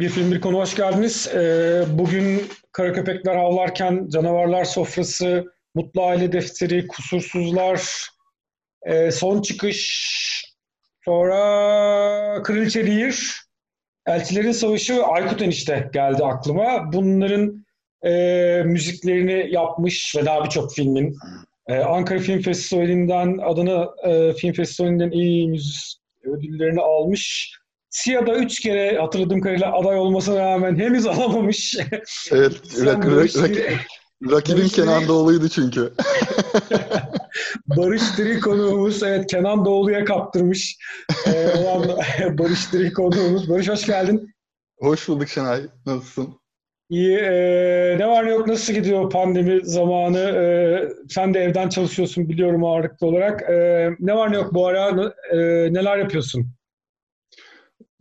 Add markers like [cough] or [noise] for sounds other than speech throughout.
Bir film bir konu hoş geldiniz. Ee, bugün Kara Köpekler Havlarken, Canavarlar Sofrası, Mutlu Aile Defteri, Kusursuzlar, e, Son Çıkış, sonra Kraliçe Lear, Elçilerin Savaşı ve Aykut Enişte geldi aklıma. Bunların e, müziklerini yapmış ve daha birçok filmin. E, Ankara Film Festivali'nden, Adana Film Festivali'nden iyi müzik ödüllerini almış. Siyah'da üç kere hatırladığım kadarıyla aday olmasına rağmen henüz [laughs] alamamış. Evet, rak, rak, rak, rakibim Barış Kenan Doğulu'ydu çünkü. [laughs] Barış Diri konuğumuz, evet Kenan Doğulu'ya kaptırmış ee, olan [laughs] Barış Diri konuğumuz. Barış hoş geldin. Hoş bulduk Şenay, nasılsın? İyi, e, ne var ne yok, nasıl gidiyor pandemi zamanı? E, sen de evden çalışıyorsun biliyorum ağırlıklı olarak. E, ne var ne yok bu ara, e, neler yapıyorsun?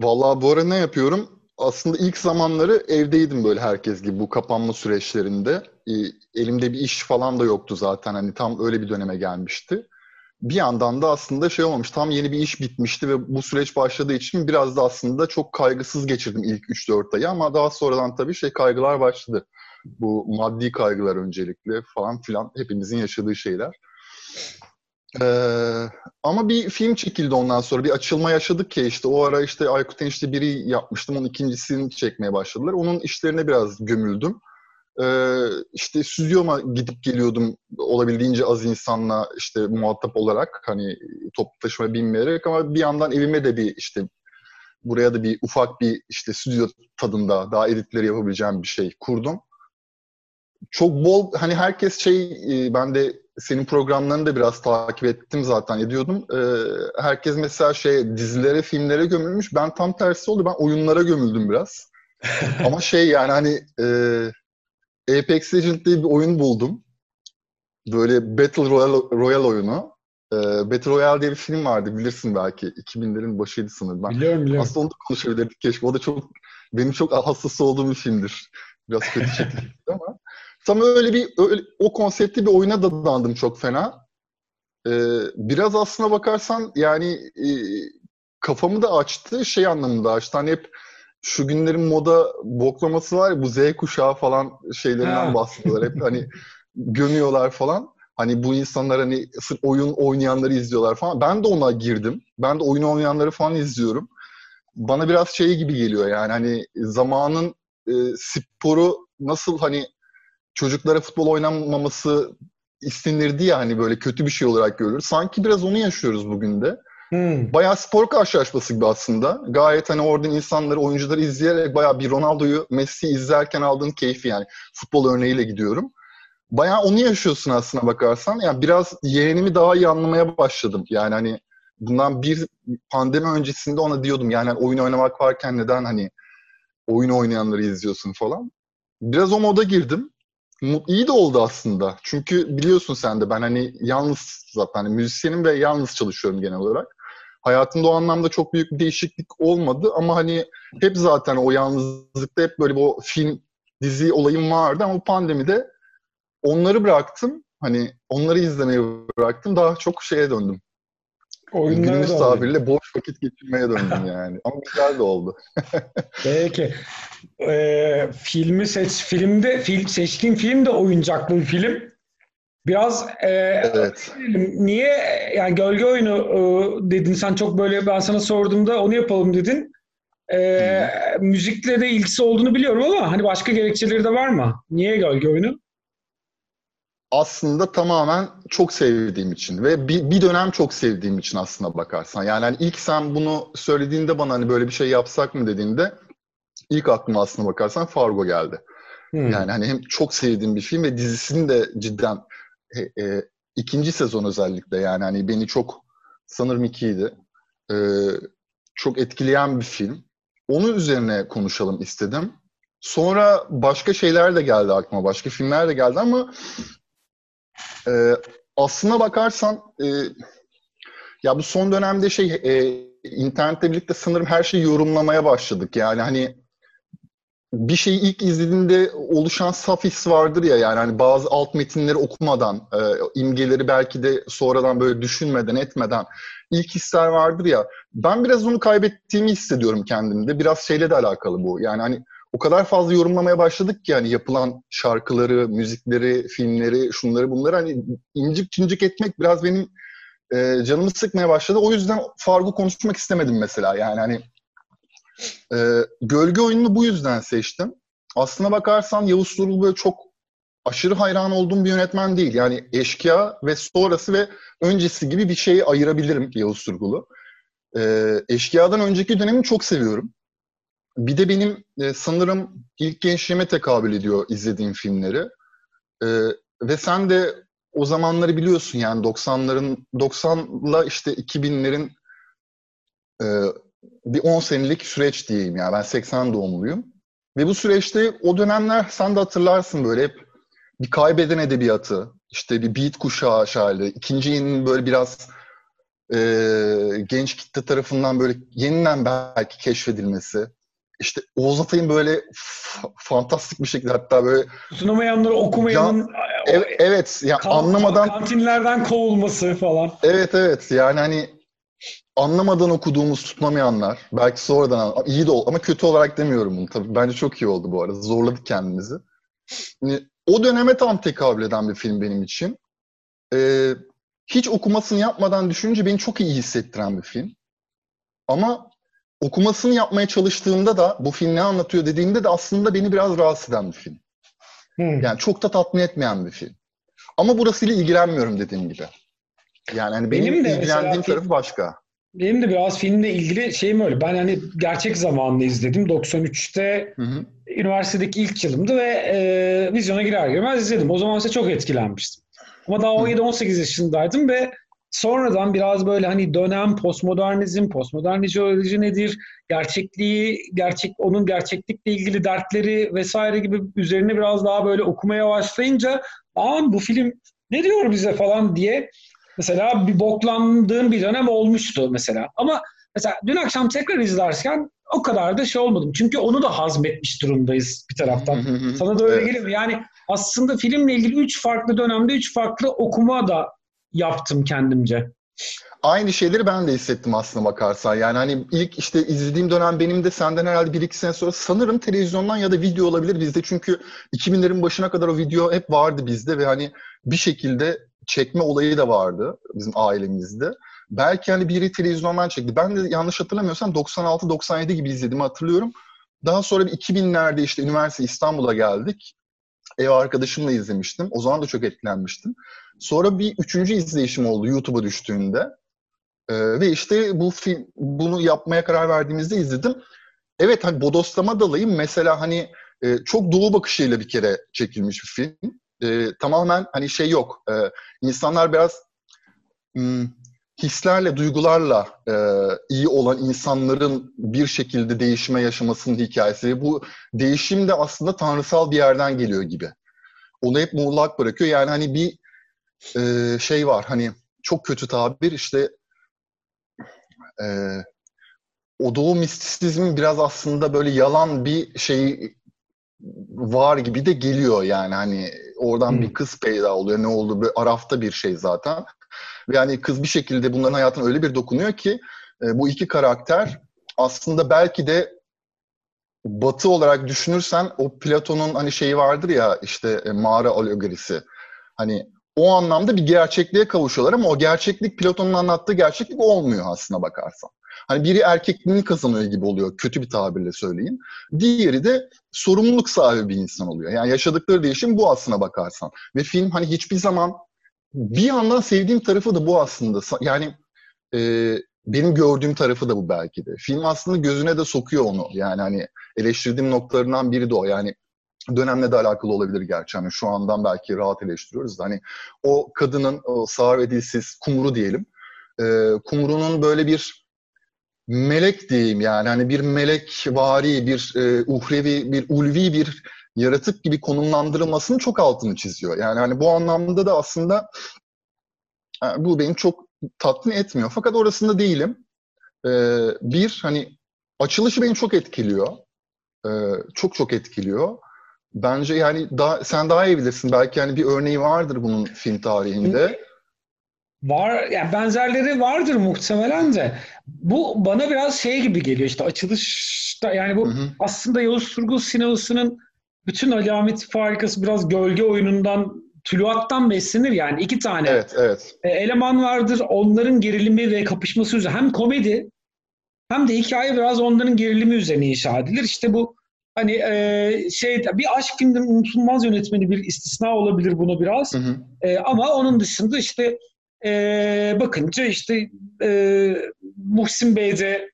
Vallahi bu ara ne yapıyorum? Aslında ilk zamanları evdeydim böyle herkes gibi bu kapanma süreçlerinde. Ee, elimde bir iş falan da yoktu zaten. Hani tam öyle bir döneme gelmişti. Bir yandan da aslında şey olmamış. Tam yeni bir iş bitmişti ve bu süreç başladığı için biraz da aslında çok kaygısız geçirdim ilk 3-4 ayı ama daha sonradan tabii şey kaygılar başladı. Bu maddi kaygılar öncelikle falan filan hepimizin yaşadığı şeyler. Ee, ama bir film çekildi ondan sonra. Bir açılma yaşadık ki işte o ara işte Aykut Enişte biri yapmıştım. Onun ikincisini çekmeye başladılar. Onun işlerine biraz gömüldüm. Ee, işte stüdyoma gidip geliyordum olabildiğince az insanla işte muhatap olarak hani toplu taşıma binmeyerek ama bir yandan evime de bir işte buraya da bir ufak bir işte stüdyo tadında daha editleri yapabileceğim bir şey kurdum. Çok bol hani herkes şey e, ben de senin programlarını da biraz takip ettim zaten ediyordum. Ee, herkes mesela şey dizilere, filmlere gömülmüş. Ben tam tersi oldu. Ben oyunlara gömüldüm biraz. [laughs] Ama şey yani hani e, Apex Legends diye bir oyun buldum. Böyle Battle Royale, Royale oyunu. E, Battle Royale diye bir film vardı bilirsin belki. 2000'lerin başıydı sanırım. Ben biliyorum biliyorum. Aslında onu da konuşabilirdik keşke. O da çok benim çok hassas olduğum bir filmdir. Biraz kötü [laughs] çekildi ama. Tam öyle bir öyle, o konseptli bir oyuna da dandım çok fena. Ee, biraz aslına bakarsan yani e, kafamı da açtı şey anlamında açtı. Hani hep şu günlerin moda boklaması var ya bu Z kuşağı falan şeylerinden bahsediyorlar. Hep hani gömüyorlar falan. Hani bu insanlar hani sırf oyun oynayanları izliyorlar falan. Ben de ona girdim. Ben de oyun oynayanları falan izliyorum. Bana biraz şey gibi geliyor yani hani zamanın e, sporu nasıl hani çocuklara futbol oynanmaması istenirdi ya hani böyle kötü bir şey olarak görülür. Sanki biraz onu yaşıyoruz bugün de. Hmm. Bayağı spor karşılaşması gibi aslında. Gayet hani orada insanları, oyuncuları izleyerek bayağı bir Ronaldo'yu, Messi izlerken aldığın keyfi yani. Futbol örneğiyle gidiyorum. Bayağı onu yaşıyorsun aslına bakarsan. Yani biraz yeğenimi daha iyi anlamaya başladım. Yani hani bundan bir pandemi öncesinde ona diyordum. Yani hani oyun oynamak varken neden hani oyun oynayanları izliyorsun falan. Biraz o moda girdim iyi de oldu aslında. Çünkü biliyorsun sen de ben hani yalnız zaten hani müzisyenim ve yalnız çalışıyorum genel olarak. Hayatımda o anlamda çok büyük bir değişiklik olmadı ama hani hep zaten o yalnızlıkta hep böyle bu film, dizi olayım vardı ama pandemide onları bıraktım. Hani onları izlemeyi bıraktım. Daha çok şeye döndüm. Oyunlara Günümüz tabirle boş vakit geçirmeye döndüm [laughs] yani. Ama güzel de oldu. [laughs] Peki. Ee, filmi seç, filmde fil, seçtiğin film de oyuncaklı bir film. Biraz e, evet. niye yani gölge oyunu e, dedin sen çok böyle ben sana sorduğumda onu yapalım dedin. E, müzikle de ilgisi olduğunu biliyorum ama hani başka gerekçeleri de var mı? Niye gölge oyunu? Aslında tamamen çok sevdiğim için ve bir, bir dönem çok sevdiğim için aslında bakarsan. Yani hani ilk sen bunu söylediğinde bana hani böyle bir şey yapsak mı dediğinde ilk aklıma aslında bakarsan Fargo geldi. Hmm. Yani hani hem çok sevdiğim bir film ve dizisini de cidden e, e, ikinci sezon özellikle yani hani beni çok sanırım ikiydi. E, çok etkileyen bir film. Onun üzerine konuşalım istedim. Sonra başka şeyler de geldi aklıma, başka filmler de geldi ama e, aslına bakarsan e, ya bu son dönemde şey e, internetle birlikte sanırım her şeyi yorumlamaya başladık. Yani hani bir şeyi ilk izlediğinde oluşan saf his vardır ya yani hani bazı alt metinleri okumadan, e, imgeleri belki de sonradan böyle düşünmeden, etmeden ilk hisler vardır ya. Ben biraz onu kaybettiğimi hissediyorum kendimde. Biraz şeyle de alakalı bu. Yani hani o kadar fazla yorumlamaya başladık ki yani yapılan şarkıları, müzikleri, filmleri, şunları bunları hani incik cincik etmek biraz benim e, canımı sıkmaya başladı. O yüzden Fargo konuşmak istemedim mesela. Yani hani e, gölge oyununu bu yüzden seçtim. Aslına bakarsan Yavuz Turul böyle çok aşırı hayran olduğum bir yönetmen değil. Yani eşkıya ve sonrası ve öncesi gibi bir şeyi ayırabilirim Yavuz Turgul'u. E, eşkıyadan önceki dönemi çok seviyorum. Bir de benim e, sanırım ilk gençliğime tekabül ediyor izlediğim filmleri. E, ve sen de o zamanları biliyorsun yani 90'ların 90'la işte 2000'lerin e, bir 10 senelik süreç diyeyim yani ben 80 doğumluyum. Ve bu süreçte o dönemler sen de hatırlarsın böyle hep bir kaybeden edebiyatı, işte bir beat kuşağı şairi, ikinci yeninin böyle biraz e, genç kitle tarafından böyle yeniden belki keşfedilmesi. İşte Oğuz Atay'ın böyle [laughs] fantastik bir şekilde hatta böyle sunamayanları okumayanın evet, evet yani kan, anlamadan kantinlerden kovulması falan. Evet evet yani hani anlamadan okuduğumuz tutmamayanlar belki sonradan iyi de oldu ama kötü olarak demiyorum bunu tabii bence çok iyi oldu bu arada zorladık kendimizi. Yani, o döneme tam tekabül eden bir film benim için. Ee, hiç okumasını yapmadan düşününce beni çok iyi hissettiren bir film. Ama okumasını yapmaya çalıştığımda da bu film ne anlatıyor dediğimde de aslında beni biraz rahatsız eden bir film. Hmm. Yani çok da tatmin etmeyen bir film. Ama burasıyla ilgilenmiyorum dediğim gibi. Yani hani benim, benim de ilgilendiğim tarafı başka. Benim de biraz filmle ilgili şeyim öyle. Ben hani gerçek zamanlı izledim. 93'te hı hı. üniversitedeki ilk yılımdı ve e, vizyona girer girmez izledim. O zaman ise çok etkilenmiştim. Ama daha 17-18 yaşındaydım ve sonradan biraz böyle hani dönem postmodernizm, postmodern ideoloji nedir, gerçekliği, gerçek onun gerçeklikle ilgili dertleri vesaire gibi üzerine biraz daha böyle okumaya başlayınca an bu film ne diyor bize falan diye mesela bir boklandığım bir dönem olmuştu mesela. Ama mesela dün akşam tekrar izlerken o kadar da şey olmadım. Çünkü onu da hazmetmiş durumdayız bir taraftan. Sana da öyle evet. geliyor Yani aslında filmle ilgili üç farklı dönemde üç farklı okuma da yaptım kendimce. Aynı şeyleri ben de hissettim aslında bakarsan. Yani hani ilk işte izlediğim dönem benim de senden herhalde bir iki sene sonra sanırım televizyondan ya da video olabilir bizde. Çünkü 2000'lerin başına kadar o video hep vardı bizde ve hani bir şekilde çekme olayı da vardı bizim ailemizde. Belki hani biri televizyondan çekti. Ben de yanlış hatırlamıyorsam 96-97 gibi izlediğimi hatırlıyorum. Daha sonra bir 2000'lerde işte üniversite İstanbul'a geldik. Ev arkadaşımla izlemiştim. O zaman da çok etkilenmiştim. Sonra bir üçüncü izleyişim oldu YouTube'a düştüğünde. Ee, ve işte bu film, bunu yapmaya karar verdiğimizde izledim. Evet hani bodoslama dalayım. Mesela hani e, çok doğu bakışıyla bir kere çekilmiş bir film. E, tamamen hani şey yok. E, insanlar biraz hmm, hislerle, duygularla e, iyi olan insanların bir şekilde değişime yaşamasının hikayesi. Bu değişim de aslında tanrısal bir yerden geliyor gibi. Onu hep muğlak bırakıyor. Yani hani bir e, şey var hani çok kötü tabir işte e, o doğu mistisizmin biraz aslında böyle yalan bir şey var gibi de geliyor yani hani oradan hmm. bir kız peyda oluyor ne oldu bir arafta bir şey zaten ve yani kız bir şekilde bunların hayatına öyle bir dokunuyor ki e, bu iki karakter aslında belki de batı olarak düşünürsen o Platon'un hani şeyi vardır ya işte e, mağara alegorisi hani o anlamda bir gerçekliğe kavuşuyorlar ama o gerçeklik Platon'un anlattığı gerçeklik olmuyor aslına bakarsan. Hani biri erkekliğini kazanıyor gibi oluyor kötü bir tabirle söyleyeyim. Diğeri de sorumluluk sahibi bir insan oluyor. Yani yaşadıkları değişim bu aslına bakarsan. Ve film hani hiçbir zaman bir yandan sevdiğim tarafı da bu aslında. Yani e, benim gördüğüm tarafı da bu belki de. Film aslında gözüne de sokuyor onu. Yani hani eleştirdiğim noktalarından biri de o. Yani dönemle de alakalı olabilir gerçi. Hani şu andan belki rahat eleştiriyoruz da hani o kadının o sağır ve dilsiz kumru diyelim. E, kumrunun böyle bir melek diyeyim yani hani bir melek vari, bir e, uhrevi, bir ulvi bir yaratık gibi konumlandırılmasının çok altını çiziyor. Yani hani bu anlamda da aslında yani e, bu beni çok tatmin etmiyor. Fakat orasında değilim. Ee, bir hani açılışı beni çok etkiliyor. e, çok çok etkiliyor. Bence yani daha, sen daha iyi bilirsin. Belki yani bir örneği vardır bunun film tarihinde. Var, yani benzerleri vardır muhtemelen de. Bu bana biraz şey gibi geliyor işte açılışta yani bu hı hı. aslında Yavuz Turgul sinemasının bütün alamet farikası biraz gölge oyunundan tuluattan beslenir yani iki tane evet, evet. E, eleman vardır onların gerilimi ve kapışması üzerine hem komedi hem de hikaye biraz onların gerilimi üzerine inşa edilir. İşte bu hani e, şey bir aşk filminin unutulmaz yönetmeni bir istisna olabilir bunu biraz. Hı hı. E, ama onun dışında işte e, bakınca işte e, Muhsin Bey'de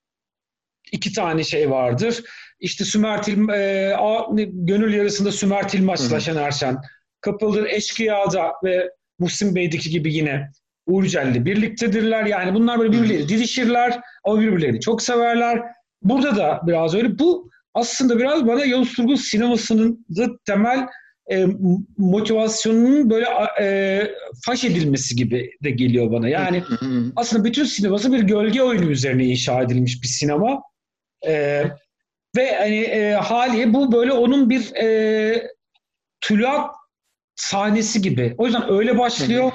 iki tane şey vardır. İşte Sümertil e, A, gönül yarısında Sümertil maçla Şener Şen kapıldır. Eşkıya'da ve Muhsin Bey'deki gibi yine Uğur Celli birliktedirler. Yani bunlar böyle birbirleri didişirler ama birbirlerini çok severler. Burada da biraz öyle. Bu aslında biraz bana Yavuz Turgul sinemasının da temel e, motivasyonunun böyle e, faş edilmesi gibi de geliyor bana. Yani aslında bütün sineması bir gölge oyunu üzerine inşa edilmiş bir sinema. E, ve hani e, haliye bu böyle onun bir e, tülat sahnesi gibi. O yüzden öyle başlıyor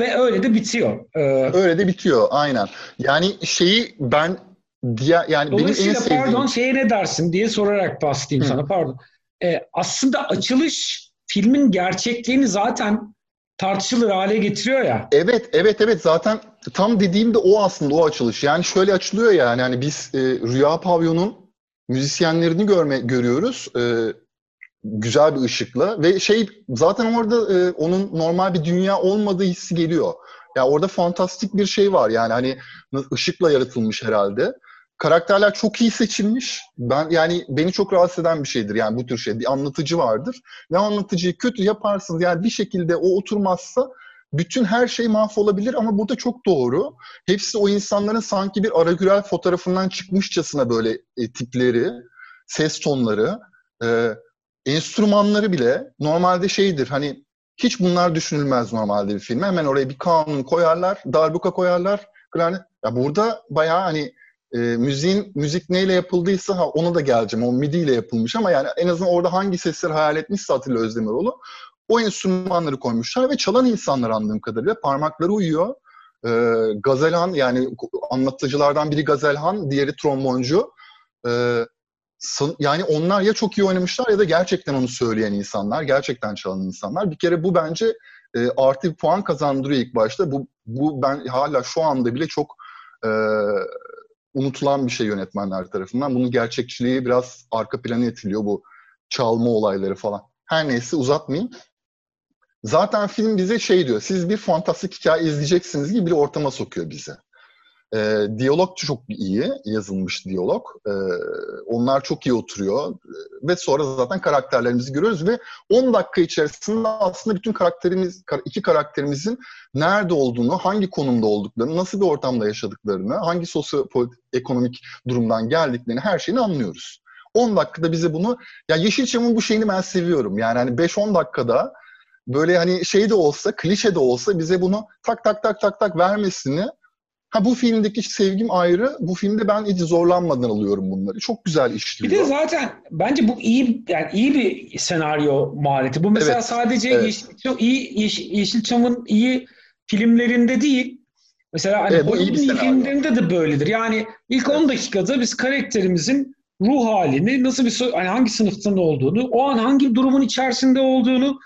ve öyle de bitiyor. Ee, öyle de bitiyor aynen. Yani şeyi ben diye yani benim en sevdiğim... pardon şeye ne dersin diye sorarak bahsedeyim sana pardon. Ee, aslında açılış filmin gerçekliğini zaten tartışılır hale getiriyor ya. Evet, evet, evet. Zaten tam dediğim de o aslında o açılış. Yani şöyle açılıyor yani hani biz e, Rüya Pavyon'un müzisyenlerini görme görüyoruz. E, güzel bir ışıkla ve şey zaten orada e, onun normal bir dünya olmadığı hissi geliyor. Ya yani orada fantastik bir şey var yani hani ışıkla yaratılmış herhalde. Karakterler çok iyi seçilmiş. Ben yani beni çok rahatsız eden bir şeydir yani bu tür şey. Bir anlatıcı vardır. Ve anlatıcıyı kötü yaparsınız yani bir şekilde o oturmazsa bütün her şey mahvolabilir ama burada çok doğru. Hepsi o insanların sanki bir Aragürel fotoğrafından çıkmışçasına böyle e, tipleri, ses tonları. E, enstrümanları bile normalde şeydir hani hiç bunlar düşünülmez normalde bir filme. Hemen oraya bir kanun koyarlar, darbuka koyarlar. Klarnet. Ya burada bayağı hani e, müziğin müzik neyle yapıldıysa ha, ona da geleceğim. O MIDI ile yapılmış ama yani en azından orada hangi sesleri hayal etmişse Atilla Özdemiroğlu o enstrümanları koymuşlar ve çalan insanlar anladığım kadarıyla parmakları uyuyor. E, Gazelhan yani anlatıcılardan biri Gazelhan, diğeri tromboncu. E, yani onlar ya çok iyi oynamışlar ya da gerçekten onu söyleyen insanlar, gerçekten çalan insanlar. Bir kere bu bence e, artı bir puan kazandırıyor ilk başta. Bu, bu ben hala şu anda bile çok e, unutulan bir şey yönetmenler tarafından. Bunun gerçekçiliği biraz arka plana itiliyor bu çalma olayları falan. Her neyse uzatmayayım. Zaten film bize şey diyor, siz bir fantastik hikaye izleyeceksiniz gibi bir ortama sokuyor bize. E, diyalog çok iyi yazılmış diyalog. E, onlar çok iyi oturuyor ve sonra zaten karakterlerimizi görüyoruz ve 10 dakika içerisinde aslında bütün karakterimiz iki karakterimizin nerede olduğunu, hangi konumda olduklarını, nasıl bir ortamda yaşadıklarını, hangi sosyoekonomik durumdan geldiklerini her şeyini anlıyoruz. 10 dakikada bize bunu ya Yeşilçam'ın bu şeyini ben seviyorum. Yani hani 5-10 dakikada böyle hani şey de olsa, klişe de olsa bize bunu tak tak tak tak tak vermesini Ha bu filmdeki sevgim ayrı. Bu filmde ben hiç zorlanmadan alıyorum bunları. Çok güzel işliyor. Bir de zaten bence bu iyi yani iyi bir senaryo maliyeti. Bu mesela evet, sadece evet. Yeşilçam, iyi Yeşil, Yeşilçam'ın iyi filmlerinde değil. Mesela hani evet, iyi, iyi filmlerinde de böyledir. Yani ilk evet. 10 dakikada biz karakterimizin ruh halini, nasıl bir hani hangi sınıftan olduğunu, o an hangi durumun içerisinde olduğunu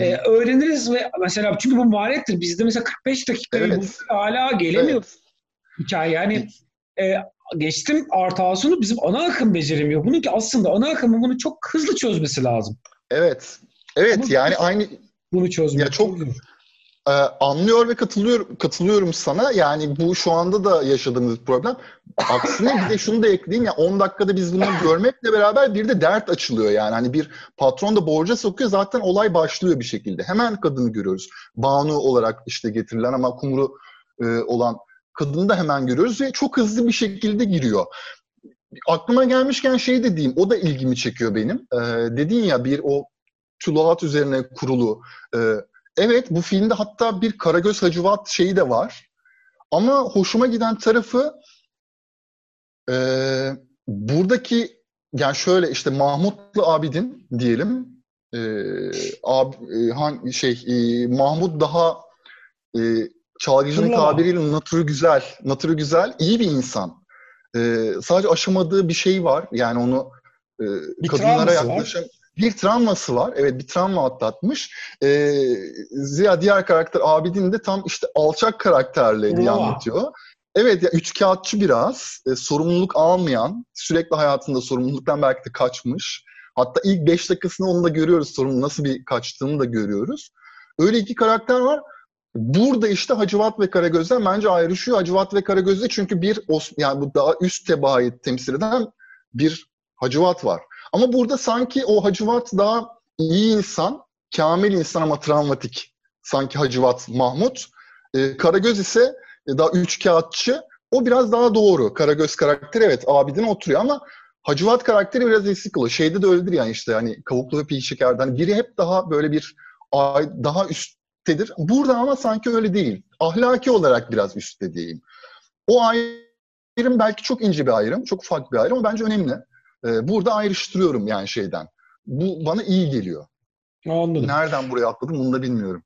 e, öğreniriz ve mesela çünkü bu maliyettir. Bizde mesela 45 dakikayı evet. hala gelemiyoruz. Evet hikaye. Yani e, geçtim artı Asun'u bizim ana akım beceremiyor. Bunun ki aslında ana akımın bunu çok hızlı çözmesi lazım. Evet. Evet Ama yani aynı bunu çözmek ya çok e, anlıyor ve katılıyorum katılıyorum sana. Yani bu şu anda da yaşadığımız problem. Aksine bir de şunu da ekleyeyim ya 10 dakikada biz bunu görmekle beraber bir de dert açılıyor yani. Hani bir patron da borca sokuyor zaten olay başlıyor bir şekilde. Hemen kadını görüyoruz. Banu olarak işte getirilen ama kumru e, olan kadını da hemen görüyoruz ve çok hızlı bir şekilde giriyor. Aklıma gelmişken şey dediğim, o da ilgimi çekiyor benim. Ee, dedin ya bir o tuluat üzerine kurulu. Ee, evet bu filmde hatta bir Karagöz Hacivat şeyi de var. Ama hoşuma giden tarafı e, buradaki yani şöyle işte Mahmutlu Abidin diyelim. E, ab, e, han, şey e, Mahmut daha e, çalgıcının tabiriyle natürü güzel, natürü güzel, iyi bir insan. E, sadece aşamadığı bir şey var. Yani onu e, Bir kadınlara travması var. yaklaşan bir travması var. Evet bir travma atlatmış. E, Ziya diğer karakter Abidin de tam işte alçak karakterle diye anlatıyor. Evet ya üçkağıtçı biraz, e, sorumluluk almayan, sürekli hayatında sorumluluktan belki de kaçmış. Hatta ilk beş dakikasında onu da görüyoruz, sorumlu nasıl bir kaçtığını da görüyoruz. Öyle iki karakter var. Burada işte Hacivat ve Karagöz'den bence ayrışıyor. Hacivat ve Karagöz'de çünkü bir yani bu daha üst tebaayı temsil eden bir Hacivat var. Ama burada sanki o Hacivat daha iyi insan, kamil insan ama travmatik. Sanki Hacivat Mahmut. Ee, Karagöz ise e, daha üçkağıtçı. O biraz daha doğru. Karagöz karakteri evet abidine oturuyor ama Hacivat karakteri biraz eksik oluyor. Şeyde de öyledir yani işte hani kavuklu ve piy şekerden. Biri hep daha böyle bir daha üsttedir. Burada ama sanki öyle değil. Ahlaki olarak biraz üstte diyeyim. O ayrım belki çok ince bir ayrım, çok ufak bir ayrım ama bence önemli. Ee, burada ayrıştırıyorum yani şeyden. Bu bana iyi geliyor. Anladım. Nereden buraya atladım bunu da bilmiyorum.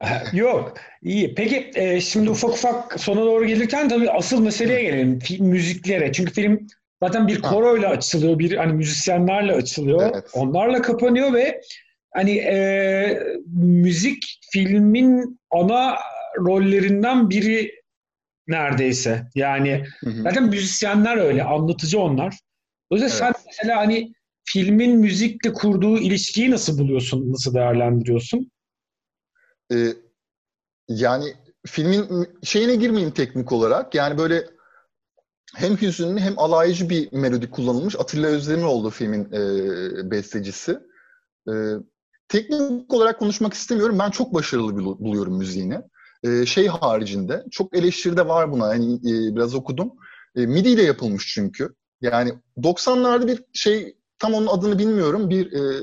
[laughs] Yok, iyi. Peki e, şimdi ufak ufak sona doğru gelirken tabii asıl meseleye gelelim. Film, müziklere. Çünkü film zaten bir koroyla açılıyor, bir hani müzisyenlerle açılıyor. Evet. Onlarla kapanıyor ve hani e, müzik filmin ana rollerinden biri neredeyse. Yani Hı hı. zaten müzisyenler öyle, anlatıcı onlar. O yüzden sen Evet. mesela hani filmin müzikle kurduğu ilişkiyi nasıl buluyorsun, nasıl değerlendiriyorsun? Ee, yani filmin şeyine girmeyeyim teknik olarak. Yani böyle hem hüzünlü hem alaycı bir melodi kullanılmış. Atilla Özdemiroğlu filmin e, bestecisi. E, teknik olarak konuşmak istemiyorum. Ben çok başarılı bul- buluyorum müziğini. E, şey haricinde çok eleştiri de var buna. Yani e, biraz okudum. E, MIDI ile yapılmış çünkü. Yani 90'larda bir şey tam onun adını bilmiyorum. Bir e,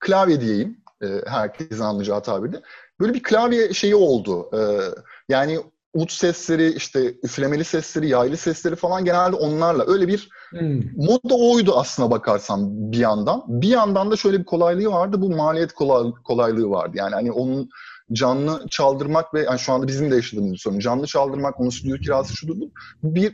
klavye diyeyim. E, herkesin anlayacağı tabirle. Böyle bir klavye şeyi oldu. E, yani ut sesleri, işte üflemeli sesleri, yaylı sesleri falan genelde onlarla. Öyle bir Hmm. moda oydu aslına bakarsan bir yandan. Bir yandan da şöyle bir kolaylığı vardı. Bu maliyet kolay, kolaylığı vardı. Yani hani onun canlı çaldırmak ve yani şu anda bizim de yaşadığımız bir sorun. Canlı çaldırmak, onun stüdyo kirası şudur bu. Bir,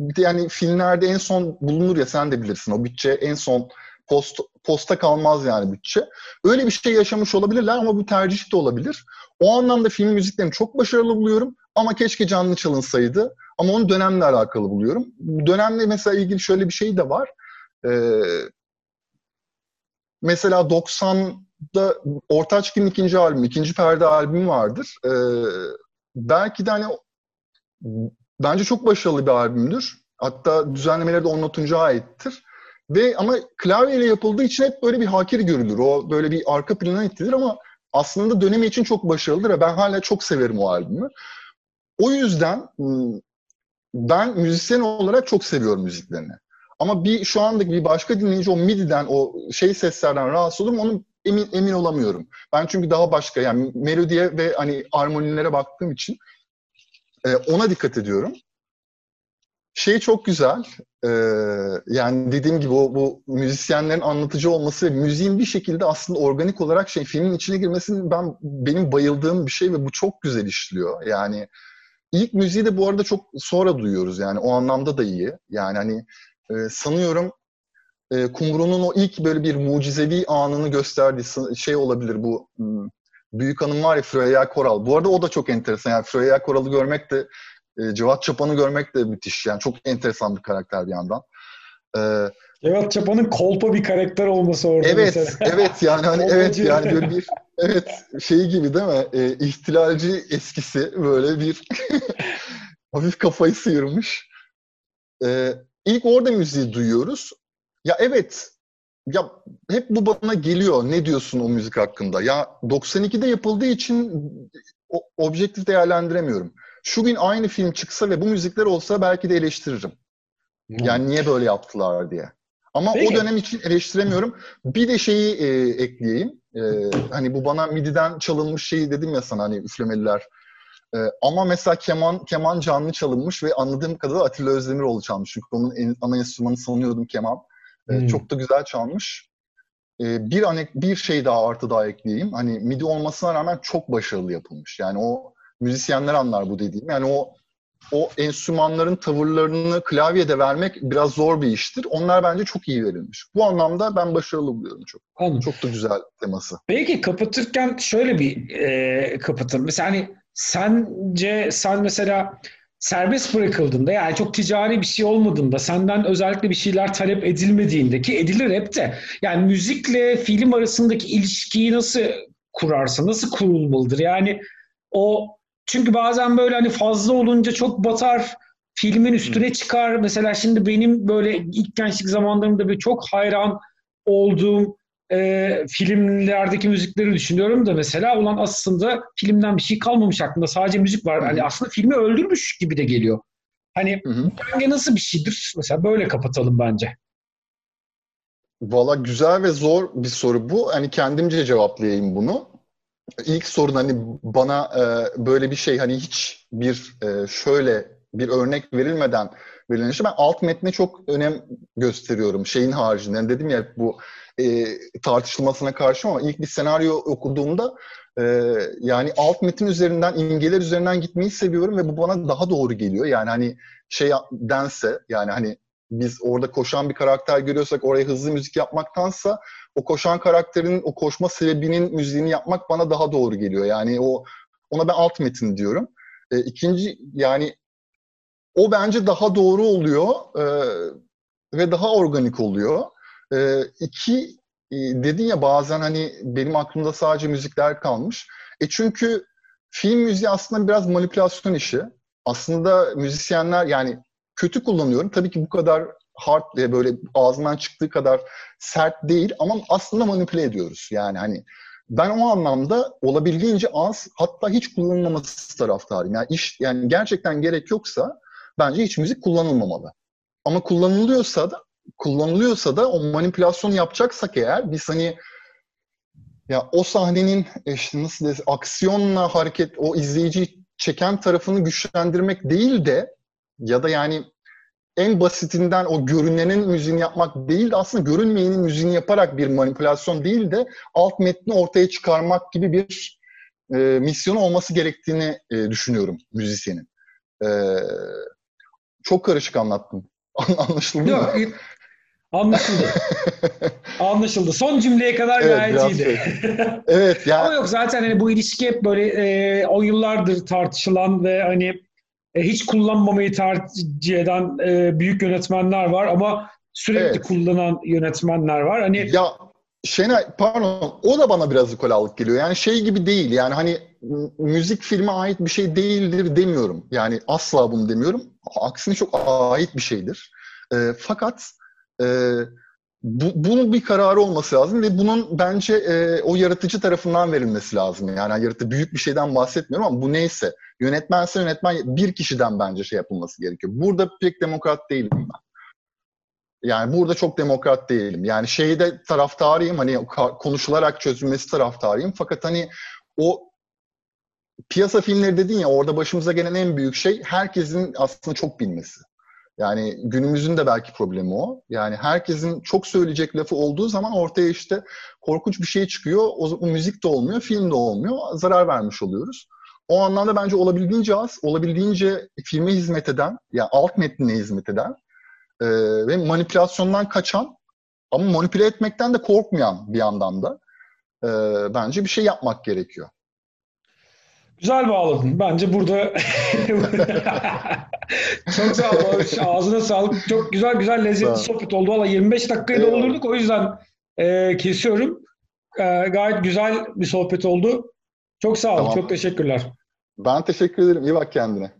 bir de yani filmlerde en son bulunur ya sen de bilirsin. O bütçe en son post, posta kalmaz yani bütçe. Öyle bir şey yaşamış olabilirler ama bu tercih de olabilir. O anlamda film müziklerini çok başarılı buluyorum ama keşke canlı çalınsaydı. Ama onu dönemle alakalı buluyorum. Bu Dönemle mesela ilgili şöyle bir şey de var. Ee, mesela 90'da Ortaçgil'in ikinci albümü, ikinci perde albümü vardır. Ee, belki de hani bence çok başarılı bir albümdür. Hatta düzenlemeleri de Onur Tunç'a aittir. Ve ama klavyeyle yapıldığı için hep böyle bir hakir görülür. O böyle bir arka plana itilir ama aslında dönemi için çok başarılıdır ben hala çok severim o albümü. O yüzden ben müzisyen olarak çok seviyorum müziklerini. Ama bir şu andaki bir başka dinleyici o MIDI'den, o şey seslerden rahatsız olur mu onun emin, emin olamıyorum. Ben çünkü daha başka yani melodiye ve hani armonilere baktığım için e, ona dikkat ediyorum. Şey çok güzel. e, yani dediğim gibi o bu müzisyenlerin anlatıcı olması ve müziğin bir şekilde aslında organik olarak şey filmin içine girmesinin ben benim bayıldığım bir şey ve bu çok güzel işliyor. Yani ilk müziği de bu arada çok sonra duyuyoruz yani o anlamda da iyi. Yani hani e, sanıyorum e, Kumru'nun o ilk böyle bir mucizevi anını gösterdiği şey olabilir bu hmm, büyük hanım var ya Freya Koral. Bu arada o da çok enteresan. Yani Freya Koral'ı görmek de e, Cevat Çapan'ı görmek de müthiş. Yani çok enteresan bir karakter bir yandan. E, Cevat Çapa'nın kolpa bir karakter olması orada evet, mesela. evet yani hani evet yani böyle bir evet şey gibi değil mi? E, ihtilalci eskisi böyle bir [laughs] hafif kafayı sıyırmış. E, ilk orada müziği duyuyoruz. Ya evet ya hep bu bana geliyor. Ne diyorsun o müzik hakkında? Ya 92'de yapıldığı için o, objektif değerlendiremiyorum. Şu gün aynı film çıksa ve bu müzikler olsa belki de eleştiririm. Yani niye böyle yaptılar diye. Ama Peki. o dönem için eleştiremiyorum. Bir de şeyi e, ekleyeyim. E, hani bu bana MIDI'den çalınmış şeyi dedim ya sana hani üflemeliler. E, ama mesela keman keman canlı çalınmış ve anladığım kadarıyla Atilla Özdemiroğlu çalmış. Çünkü onun en, ana enstrümanı sanıyordum keman. E, hmm. Çok da güzel çalmış. E, bir anek bir şey daha artı daha ekleyeyim. Hani MIDI olmasına rağmen çok başarılı yapılmış. Yani o müzisyenler anlar bu dediğim. Yani o o enstrümanların tavırlarını klavyede vermek biraz zor bir iştir. Onlar bence çok iyi verilmiş. Bu anlamda ben başarılı buluyorum çok. Anladım. Çok da güzel teması. Peki kapatırken şöyle bir e, kapatır. Mesela hani sence sen mesela serbest bırakıldığında yani çok ticari bir şey olmadığında senden özellikle bir şeyler talep edilmediğinde ki edilir hep de yani müzikle film arasındaki ilişkiyi nasıl kurarsın? Nasıl kurulmalıdır? Yani o çünkü bazen böyle hani fazla olunca çok batar, filmin üstüne çıkar. Mesela şimdi benim böyle ilk gençlik zamanlarımda bir çok hayran olduğum e, filmlerdeki müzikleri düşünüyorum da mesela ulan aslında filmden bir şey kalmamış aklımda. Sadece müzik var. Hani aslında filmi öldürmüş gibi de geliyor. Hani hı bence nasıl bir şeydir? Mesela böyle kapatalım bence. Valla güzel ve zor bir soru bu. Hani kendimce cevaplayayım bunu ilk sorun hani bana e, böyle bir şey hani hiç bir e, şöyle bir örnek verilmeden verilince ben alt metne çok önem gösteriyorum şeyin haricinde. Yani dedim ya bu e, tartışılmasına karşı ama ilk bir senaryo okuduğumda e, yani alt metin üzerinden imgeler üzerinden gitmeyi seviyorum ve bu bana daha doğru geliyor. Yani hani şey dense yani hani biz orada koşan bir karakter görüyorsak oraya hızlı müzik yapmaktansa o koşan karakterin o koşma sebebinin müziğini yapmak bana daha doğru geliyor. Yani o ona ben alt metin diyorum. E, ikinci yani o bence daha doğru oluyor e, ve daha organik oluyor. E, iki e, dedin ya bazen hani benim aklımda sadece müzikler kalmış. E çünkü film müziği aslında biraz manipülasyon işi. Aslında müzisyenler yani kötü kullanıyorum. Tabii ki bu kadar hard böyle ağzından çıktığı kadar sert değil ama aslında manipüle ediyoruz. Yani hani ben o anlamda olabildiğince az hatta hiç kullanılmaması taraftarıyım. Yani iş yani gerçekten gerek yoksa bence hiç müzik kullanılmamalı. Ama kullanılıyorsa da kullanılıyorsa da o manipülasyon yapacaksak eğer biz hani ya o sahnenin işte nasıl desem aksiyonla hareket o izleyiciyi çeken tarafını güçlendirmek değil de ya da yani en basitinden o görünenin müziğini yapmak değil de aslında görünmeyenin müziğini yaparak bir manipülasyon değil de alt metni ortaya çıkarmak gibi bir e, misyon olması gerektiğini e, düşünüyorum müzisyenin. E, çok karışık anlattım. [laughs] Anlaşıldı Yok, mı? Anlaşıldı. [laughs] Anlaşıldı. Son cümleye kadar evet, gayet iyiydi. [laughs] Evet yani. Ama yok zaten hani bu ilişki hep böyle e, o yıllardır tartışılan ve hani e, hiç kullanmamayı tercih eden e, büyük yönetmenler var ama sürekli evet. kullanan yönetmenler var. Hani ya Şenay pardon o da bana biraz ukalalık geliyor. Yani şey gibi değil yani hani müzik filme ait bir şey değildir demiyorum. Yani asla bunu demiyorum. Aksine çok ait bir şeydir. E, fakat e, bu, bunun bir kararı olması lazım ve bunun bence e, o yaratıcı tarafından verilmesi lazım. Yani yaratıcı büyük bir şeyden bahsetmiyorum ama bu neyse. Yönetmense yönetmen bir kişiden bence şey yapılması gerekiyor. Burada pek demokrat değilim ben. Yani burada çok demokrat değilim. Yani şeyde taraftarıyım hani konuşularak çözülmesi taraftarıyım. Fakat hani o piyasa filmleri dedin ya orada başımıza gelen en büyük şey herkesin aslında çok bilmesi. Yani günümüzün de belki problemi o. Yani herkesin çok söyleyecek lafı olduğu zaman ortaya işte korkunç bir şey çıkıyor. O, o müzik de olmuyor, film de olmuyor. Zarar vermiş oluyoruz. O anlamda bence olabildiğince az, olabildiğince filme hizmet eden, yani alt metnine hizmet eden e, ve manipülasyondan kaçan ama manipüle etmekten de korkmayan bir yandan da e, bence bir şey yapmak gerekiyor. Güzel bağladın. Bence burada [laughs] çok sağ ol. Ağzına sağlık. Çok güzel güzel lezzetli sohbet oldu. Valla 25 dakikayı Eyvallah. doldurduk. O yüzden e, kesiyorum. E, gayet güzel bir sohbet oldu. Çok sağ ol. Tamam. Çok teşekkürler. Ben teşekkür ederim. İyi bak kendine.